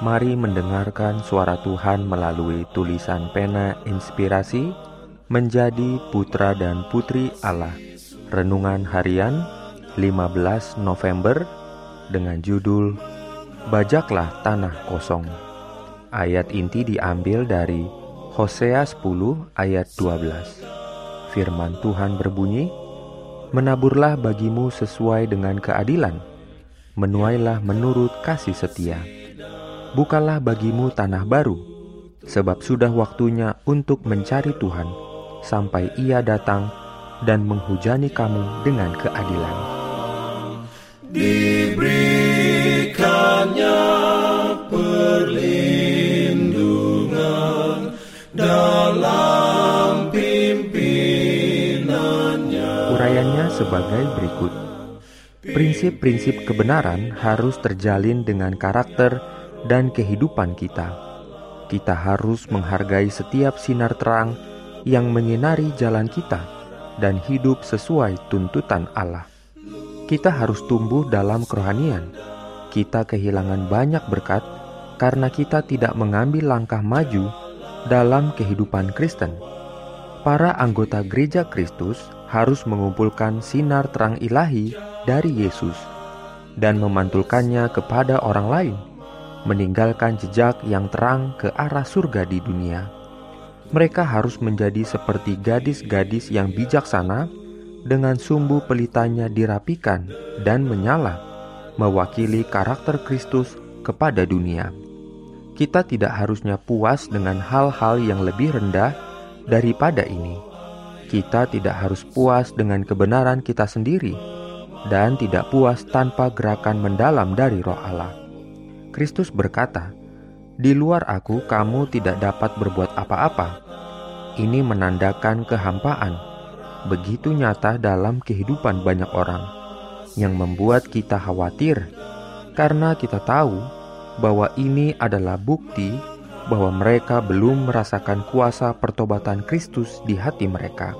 Mari mendengarkan suara Tuhan melalui tulisan pena inspirasi menjadi putra dan putri Allah. Renungan harian 15 November dengan judul Bajaklah Tanah Kosong. Ayat inti diambil dari Hosea 10 ayat 12. Firman Tuhan berbunyi, Menaburlah bagimu sesuai dengan keadilan, menuailah menurut kasih setia bukalah bagimu tanah baru, sebab sudah waktunya untuk mencari Tuhan, sampai Ia datang dan menghujani kamu dengan keadilan. Diberikannya perlindungan dalam pimpinannya. Urayanya sebagai berikut. Prinsip-prinsip kebenaran harus terjalin dengan karakter dan kehidupan kita. Kita harus menghargai setiap sinar terang yang menyinari jalan kita dan hidup sesuai tuntutan Allah. Kita harus tumbuh dalam kerohanian. Kita kehilangan banyak berkat karena kita tidak mengambil langkah maju dalam kehidupan Kristen. Para anggota gereja Kristus harus mengumpulkan sinar terang ilahi dari Yesus dan memantulkannya kepada orang lain meninggalkan jejak yang terang ke arah surga di dunia. Mereka harus menjadi seperti gadis-gadis yang bijaksana dengan sumbu pelitanya dirapikan dan menyala, mewakili karakter Kristus kepada dunia. Kita tidak harusnya puas dengan hal-hal yang lebih rendah daripada ini. Kita tidak harus puas dengan kebenaran kita sendiri dan tidak puas tanpa gerakan mendalam dari Roh Allah. Kristus berkata, "Di luar Aku, kamu tidak dapat berbuat apa-apa." Ini menandakan kehampaan, begitu nyata dalam kehidupan banyak orang, yang membuat kita khawatir karena kita tahu bahwa ini adalah bukti bahwa mereka belum merasakan kuasa pertobatan Kristus di hati mereka.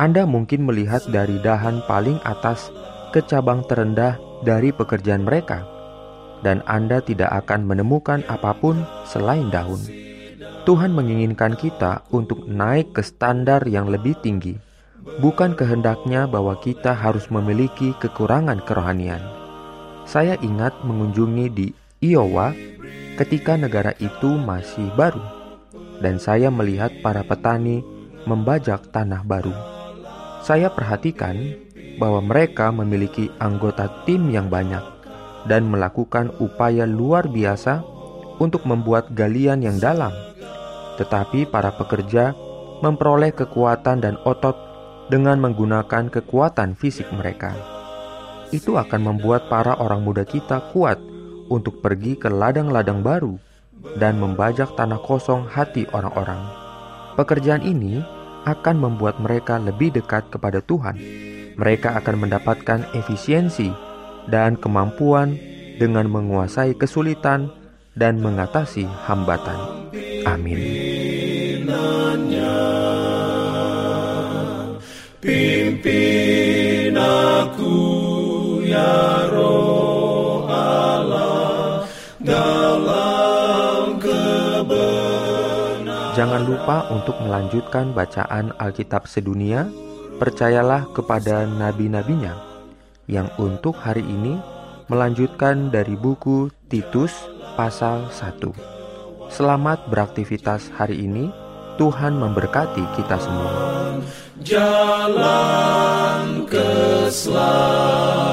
Anda mungkin melihat dari dahan paling atas ke cabang terendah dari pekerjaan mereka dan Anda tidak akan menemukan apa pun selain daun. Tuhan menginginkan kita untuk naik ke standar yang lebih tinggi, bukan kehendaknya bahwa kita harus memiliki kekurangan kerohanian. Saya ingat mengunjungi di Iowa ketika negara itu masih baru, dan saya melihat para petani membajak tanah baru. Saya perhatikan bahwa mereka memiliki anggota tim yang banyak dan melakukan upaya luar biasa untuk membuat galian yang dalam. Tetapi para pekerja memperoleh kekuatan dan otot dengan menggunakan kekuatan fisik mereka. Itu akan membuat para orang muda kita kuat untuk pergi ke ladang-ladang baru dan membajak tanah kosong hati orang-orang. Pekerjaan ini akan membuat mereka lebih dekat kepada Tuhan. Mereka akan mendapatkan efisiensi dan kemampuan dengan menguasai kesulitan dan mengatasi hambatan. Amin. Pimpin aku ya roh Allah dalam kebenaran. Jangan lupa untuk melanjutkan bacaan Alkitab sedunia. Percayalah kepada nabi-nabinya yang untuk hari ini melanjutkan dari buku Titus pasal 1. Selamat beraktivitas hari ini. Tuhan memberkati kita semua. Jalan keselamatan